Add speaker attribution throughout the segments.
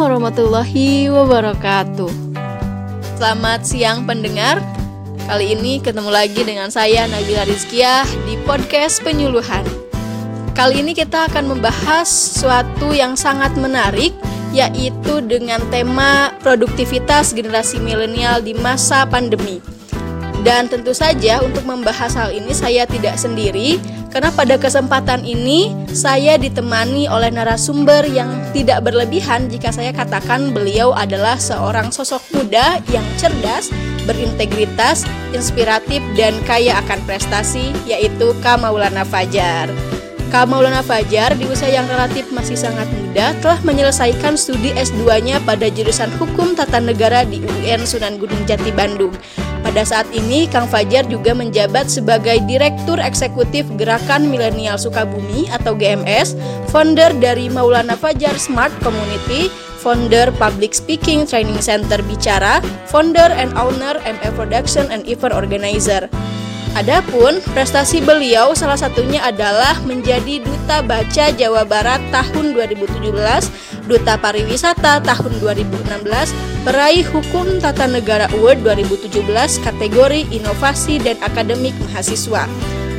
Speaker 1: Warahmatullahi wabarakatuh. Selamat siang pendengar. Kali ini ketemu lagi dengan saya Nabila Rizkiah di podcast penyuluhan. Kali ini kita akan membahas suatu yang sangat menarik yaitu dengan tema produktivitas generasi milenial di masa pandemi. Dan tentu saja untuk membahas hal ini saya tidak sendiri karena pada kesempatan ini saya ditemani oleh narasumber yang tidak berlebihan jika saya katakan beliau adalah seorang sosok muda yang cerdas, berintegritas, inspiratif dan kaya akan prestasi yaitu Kak Maulana Fajar. Kak Maulana Fajar di usia yang relatif masih sangat muda telah menyelesaikan studi S2-nya pada jurusan Hukum Tata Negara di UIN Sunan Gunung Jati Bandung. Pada saat ini, Kang Fajar juga menjabat sebagai Direktur Eksekutif Gerakan Milenial Sukabumi atau GMS, founder dari Maulana Fajar Smart Community, founder Public Speaking Training Center Bicara, founder and owner MF Production and Event Organizer. Adapun prestasi beliau salah satunya adalah menjadi Duta Baca Jawa Barat tahun 2017, Duta Pariwisata tahun 2016, peraih Hukum Tata Negara Award 2017 kategori Inovasi dan Akademik Mahasiswa.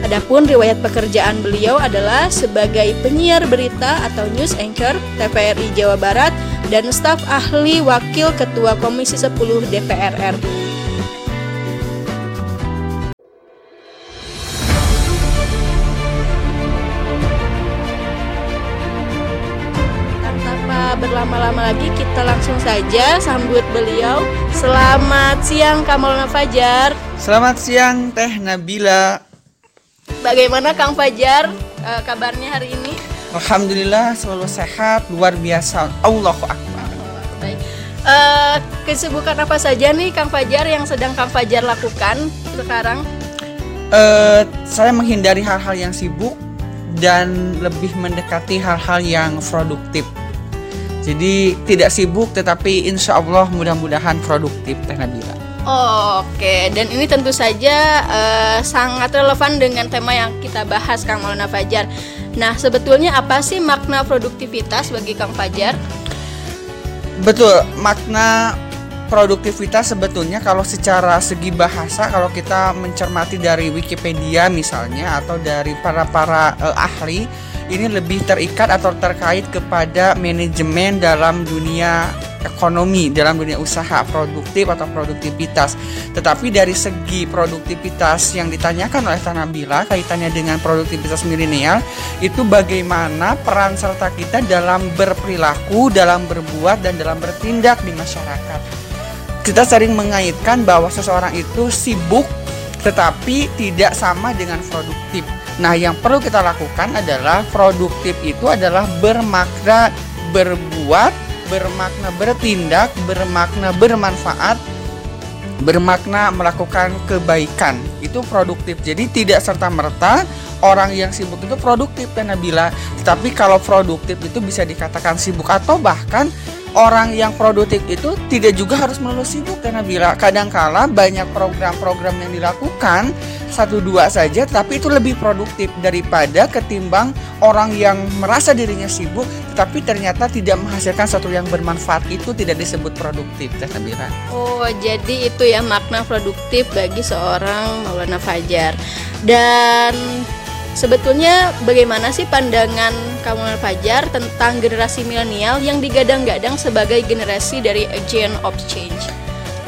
Speaker 1: Adapun riwayat pekerjaan beliau adalah sebagai penyiar berita atau news anchor TVRI Jawa Barat dan staf ahli wakil ketua Komisi 10 DPR RI. Berlama-lama lagi kita langsung saja sambut beliau. Selamat siang Kamal Fajar.
Speaker 2: Selamat siang Teh Nabila.
Speaker 1: Bagaimana Kang Fajar uh, kabarnya hari ini?
Speaker 2: Alhamdulillah selalu sehat, luar biasa. Allahu akbar.
Speaker 1: Baik. Uh, kesibukan apa saja nih Kang Fajar yang sedang Kang Fajar lakukan sekarang?
Speaker 2: Uh, saya menghindari hal-hal yang sibuk dan lebih mendekati hal-hal yang produktif jadi tidak sibuk tetapi insya Allah mudah-mudahan produktif Teh Nabila.
Speaker 1: Oh, Oke, okay. dan ini tentu saja uh, sangat relevan dengan tema yang kita bahas Kang Maulana Fajar. Nah, sebetulnya apa sih makna produktivitas bagi Kang Fajar?
Speaker 2: Betul, makna produktivitas sebetulnya kalau secara segi bahasa kalau kita mencermati dari Wikipedia misalnya atau dari para para uh, ahli ini lebih terikat atau terkait kepada manajemen dalam dunia ekonomi dalam dunia usaha produktif atau produktivitas. Tetapi dari segi produktivitas yang ditanyakan oleh Tanabila kaitannya dengan produktivitas milenial itu bagaimana peran serta kita dalam berperilaku, dalam berbuat dan dalam bertindak di masyarakat. Kita sering mengaitkan bahwa seseorang itu sibuk tetapi tidak sama dengan produktif. Nah, yang perlu kita lakukan adalah produktif itu adalah bermakna berbuat, bermakna bertindak, bermakna bermanfaat, bermakna melakukan kebaikan. Itu produktif. Jadi tidak serta-merta orang yang sibuk itu produktif dan Nabila. Tetapi kalau produktif itu bisa dikatakan sibuk atau bahkan orang yang produktif itu tidak juga harus melulu sibuk karena bila kadangkala banyak program-program yang dilakukan satu dua saja tapi itu lebih produktif daripada ketimbang orang yang merasa dirinya sibuk tetapi ternyata tidak menghasilkan sesuatu yang bermanfaat itu tidak disebut produktif Teh Nabila.
Speaker 1: Oh, jadi itu ya makna produktif bagi seorang Maulana Fajar. Dan Sebetulnya bagaimana sih pandangan kamu Fajar tentang generasi milenial yang digadang-gadang sebagai generasi dari agent of change?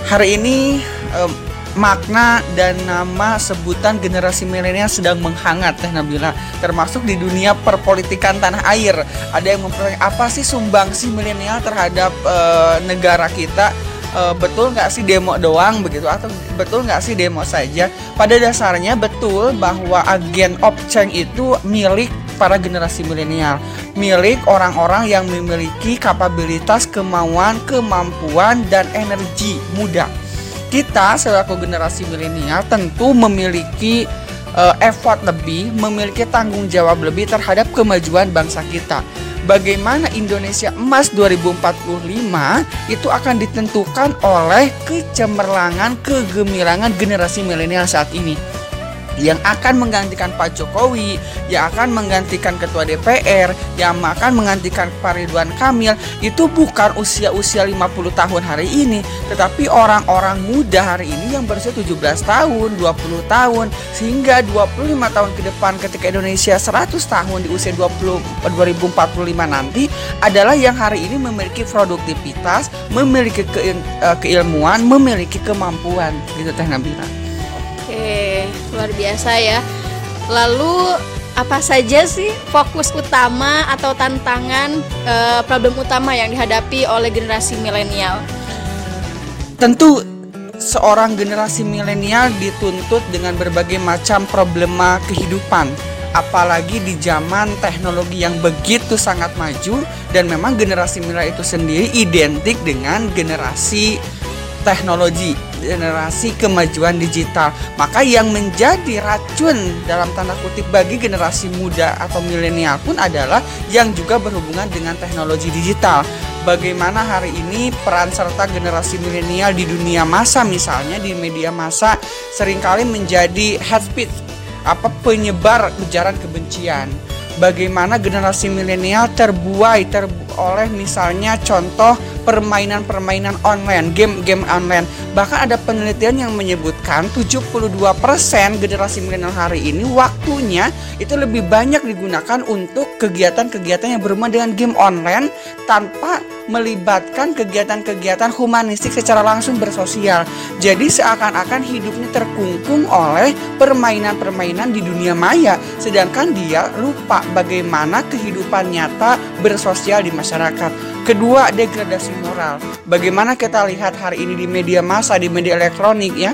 Speaker 2: Hari ini um, makna dan nama sebutan generasi milenial sedang menghangat Teh Nabila termasuk di dunia perpolitikan tanah air. Ada yang mempertanyakan apa sih sumbangsi milenial terhadap uh, negara kita? Uh, betul nggak sih demo doang begitu? Atau betul nggak sih demo saja? Pada dasarnya betul bahwa agen of change itu milik para generasi milenial. Milik orang-orang yang memiliki kapabilitas kemauan kemampuan dan energi muda. Kita selaku generasi milenial tentu memiliki uh, effort lebih memiliki tanggung jawab lebih terhadap kemajuan bangsa kita bagaimana Indonesia emas 2045 itu akan ditentukan oleh kecemerlangan, kegemilangan generasi milenial saat ini. Yang akan menggantikan Pak Jokowi, yang akan menggantikan Ketua DPR, yang akan menggantikan Pak Ridwan Kamil itu bukan usia-usia 50 tahun hari ini, tetapi orang-orang muda hari ini yang berusia 17 tahun, 20 tahun, sehingga 25 tahun ke depan ketika Indonesia 100 tahun di usia 20 2045 nanti adalah yang hari ini memiliki produktivitas, memiliki ke, uh, keilmuan, memiliki kemampuan. Gitu Teh Nabila.
Speaker 1: Oke, luar biasa ya. Lalu apa saja sih fokus utama atau tantangan e, problem utama yang dihadapi oleh generasi milenial?
Speaker 2: Tentu seorang generasi milenial dituntut dengan berbagai macam problema kehidupan apalagi di zaman teknologi yang begitu sangat maju dan memang generasi milenial itu sendiri identik dengan generasi teknologi, generasi kemajuan digital. Maka yang menjadi racun dalam tanda kutip bagi generasi muda atau milenial pun adalah yang juga berhubungan dengan teknologi digital. Bagaimana hari ini peran serta generasi milenial di dunia masa misalnya di media massa sering kali menjadi head speech apa penyebar ujaran kebencian bagaimana generasi milenial terbuai ter oleh misalnya contoh permainan-permainan online, game-game online. Bahkan ada penelitian yang menyebutkan 72% generasi milenial hari ini waktunya itu lebih banyak digunakan untuk kegiatan-kegiatan yang berhubungan dengan game online tanpa melibatkan kegiatan-kegiatan humanistik secara langsung bersosial. Jadi seakan-akan hidupnya terkungkung oleh permainan-permainan di dunia maya, sedangkan dia lupa bagaimana kehidupan nyata bersosial di masyarakat. Kedua, degradasi moral. Bagaimana kita lihat hari ini di media massa, di media elektronik ya,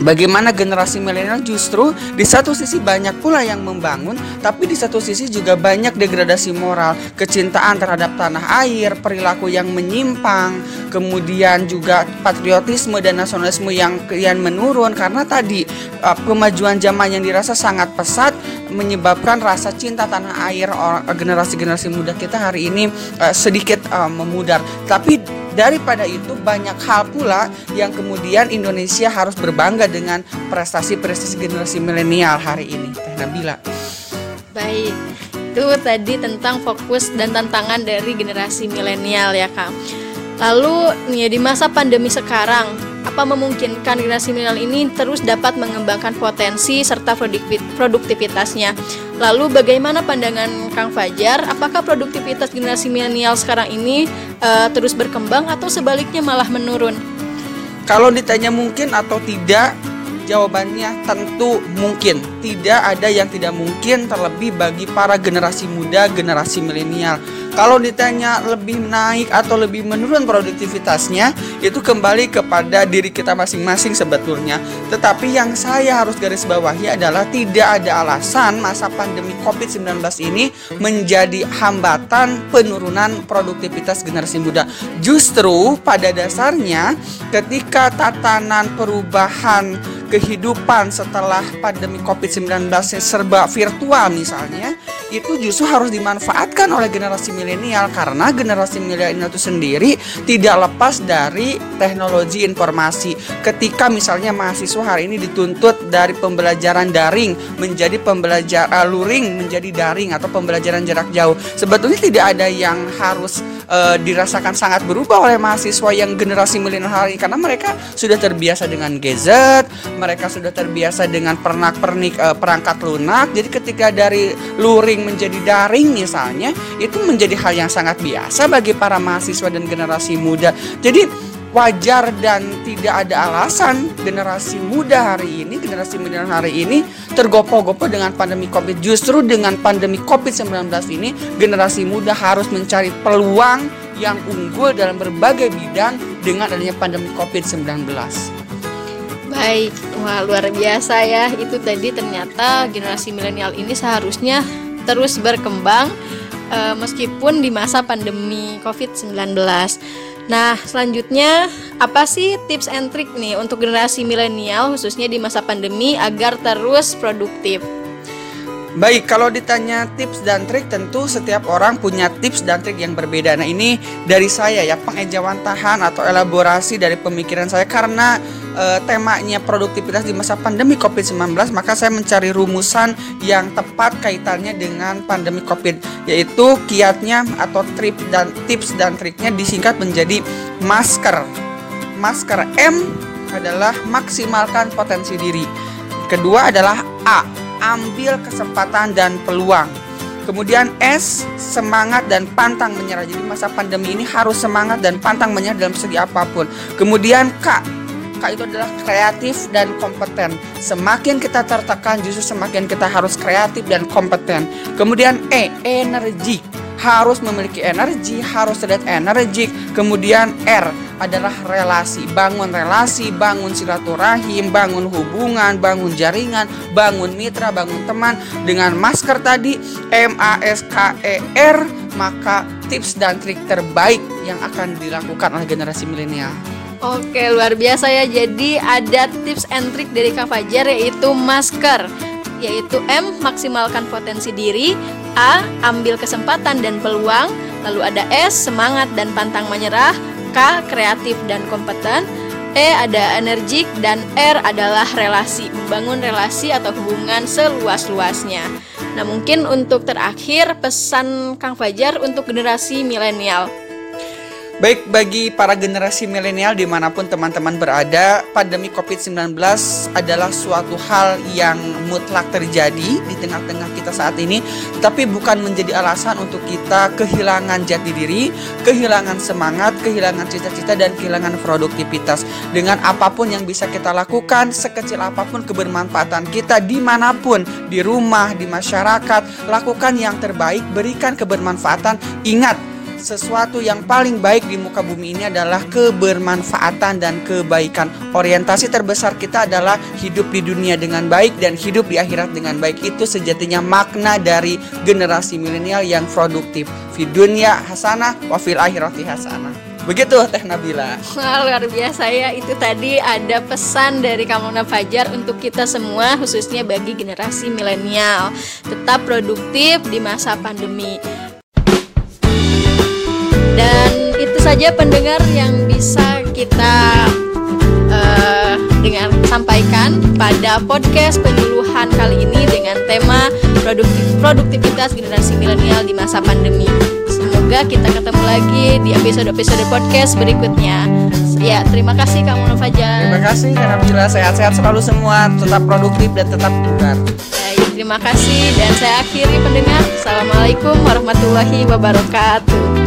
Speaker 2: Bagaimana generasi milenial justru di satu sisi banyak pula yang membangun, tapi di satu sisi juga banyak degradasi moral, kecintaan terhadap tanah air, perilaku yang menyimpang, kemudian juga patriotisme dan nasionalisme yang kian menurun. Karena tadi uh, kemajuan zaman yang dirasa sangat pesat menyebabkan rasa cinta tanah air generasi-generasi muda kita hari ini uh, sedikit uh, memudar. Tapi Daripada itu banyak hal pula yang kemudian Indonesia harus berbangga dengan prestasi-prestasi generasi milenial hari ini. Teh Nabila.
Speaker 1: Baik, itu tadi tentang fokus dan tantangan dari generasi milenial ya Kang. Lalu nih di masa pandemi sekarang, apa memungkinkan generasi milenial ini terus dapat mengembangkan potensi serta produktivitasnya? Lalu bagaimana pandangan Kang Fajar? Apakah produktivitas generasi milenial sekarang ini uh, terus berkembang atau sebaliknya malah menurun?
Speaker 2: Kalau ditanya mungkin atau tidak, jawabannya tentu mungkin. Tidak ada yang tidak mungkin terlebih bagi para generasi muda, generasi milenial kalau ditanya lebih naik atau lebih menurun produktivitasnya, itu kembali kepada diri kita masing-masing sebetulnya. Tetapi yang saya harus garis bawahi adalah tidak ada alasan masa pandemi COVID-19 ini menjadi hambatan penurunan produktivitas generasi muda. Justru pada dasarnya ketika tatanan perubahan kehidupan setelah pandemi COVID-19 serba virtual misalnya, itu justru harus dimanfaatkan oleh generasi milenial karena generasi milenial itu sendiri tidak lepas dari teknologi informasi. Ketika misalnya mahasiswa hari ini dituntut dari pembelajaran daring menjadi pembelajaran luring menjadi daring atau pembelajaran jarak jauh, sebetulnya tidak ada yang harus uh, dirasakan sangat berubah oleh mahasiswa yang generasi milenial hari ini karena mereka sudah terbiasa dengan gadget, mereka sudah terbiasa dengan pernak-pernik uh, perangkat lunak. Jadi ketika dari luring menjadi daring misalnya itu menjadi hal yang sangat biasa bagi para mahasiswa dan generasi muda. Jadi wajar dan tidak ada alasan generasi muda hari ini, generasi muda hari ini tergopoh-gopoh dengan pandemi Covid. Justru dengan pandemi Covid-19 ini, generasi muda harus mencari peluang yang unggul dalam berbagai bidang dengan adanya pandemi Covid-19.
Speaker 1: Baik, wah luar biasa ya. Itu tadi ternyata generasi milenial ini seharusnya terus berkembang uh, meskipun di masa pandemi COVID-19. Nah, selanjutnya apa sih tips and trick nih untuk generasi milenial khususnya di masa pandemi agar terus produktif?
Speaker 2: Baik, kalau ditanya tips dan trik tentu setiap orang punya tips dan trik yang berbeda. Nah, ini dari saya ya pengejawantahan atau elaborasi dari pemikiran saya karena e, temanya produktivitas di masa pandemi Covid-19, maka saya mencari rumusan yang tepat kaitannya dengan pandemi Covid, yaitu kiatnya atau trip dan tips dan triknya disingkat menjadi masker. Masker M adalah maksimalkan potensi diri. Kedua adalah A ambil kesempatan dan peluang. Kemudian S, semangat dan pantang menyerah. Jadi masa pandemi ini harus semangat dan pantang menyerah dalam segi apa pun. Kemudian K, K itu adalah kreatif dan kompeten. Semakin kita tertekan justru semakin kita harus kreatif dan kompeten. Kemudian E, energi harus memiliki energi, harus terlihat energik. Kemudian R adalah relasi, bangun relasi, bangun silaturahim, bangun hubungan, bangun jaringan, bangun mitra, bangun teman. Dengan masker tadi M A S K E R, maka tips dan trik terbaik yang akan dilakukan oleh generasi milenial.
Speaker 1: Oke, luar biasa ya. Jadi ada tips and trik dari Kak Fajar yaitu masker yaitu M maksimalkan potensi diri, A ambil kesempatan dan peluang, lalu ada S semangat dan pantang menyerah, K kreatif dan kompeten, E ada energik dan R adalah relasi, membangun relasi atau hubungan seluas-luasnya. Nah, mungkin untuk terakhir pesan Kang Fajar untuk generasi milenial.
Speaker 2: Baik bagi para generasi milenial di mana pun teman-teman berada, pandemi COVID-19 adalah suatu hal yang mutlak terjadi di tengah-tengah kita saat ini, tapi bukan menjadi alasan untuk kita kehilangan jati diri, kehilangan semangat, kehilangan cita-cita dan kehilangan produktivitas. Dengan apa pun yang bisa kita lakukan, sekecil apa pun kebermanfaatan kita di mana pun, di rumah, di masyarakat, lakukan yang terbaik, berikan kebermanfaatan. Ingat, sesuatu yang paling baik di muka bumi ini adalah kebermanfaatan dan kebaikan. Orientasi terbesar kita adalah hidup di dunia dengan baik dan hidup di akhirat dengan baik. Itu sejatinya makna dari generasi milenial yang produktif. Fi dunia hasanah wa fil akhirati hasanah. Begitu Teh Nabila.
Speaker 1: Wah, luar biasa ya. Itu tadi ada pesan dari Kamuna Fajar untuk kita semua khususnya bagi generasi milenial. Tetap produktif di masa pandemi. Saja pendengar yang bisa kita uh, dengar sampaikan pada podcast penyuluhan kali ini dengan tema produktif, produktivitas generasi milenial di masa pandemi. Semoga kita ketemu lagi di episode-episode podcast berikutnya. Ya, terima kasih kamu Fajar.
Speaker 2: Terima kasih karena bila sehat-sehat selalu semua, tetap produktif dan tetap bugar.
Speaker 1: Baik, terima kasih dan saya akhiri pendengar. Assalamualaikum warahmatullahi wabarakatuh.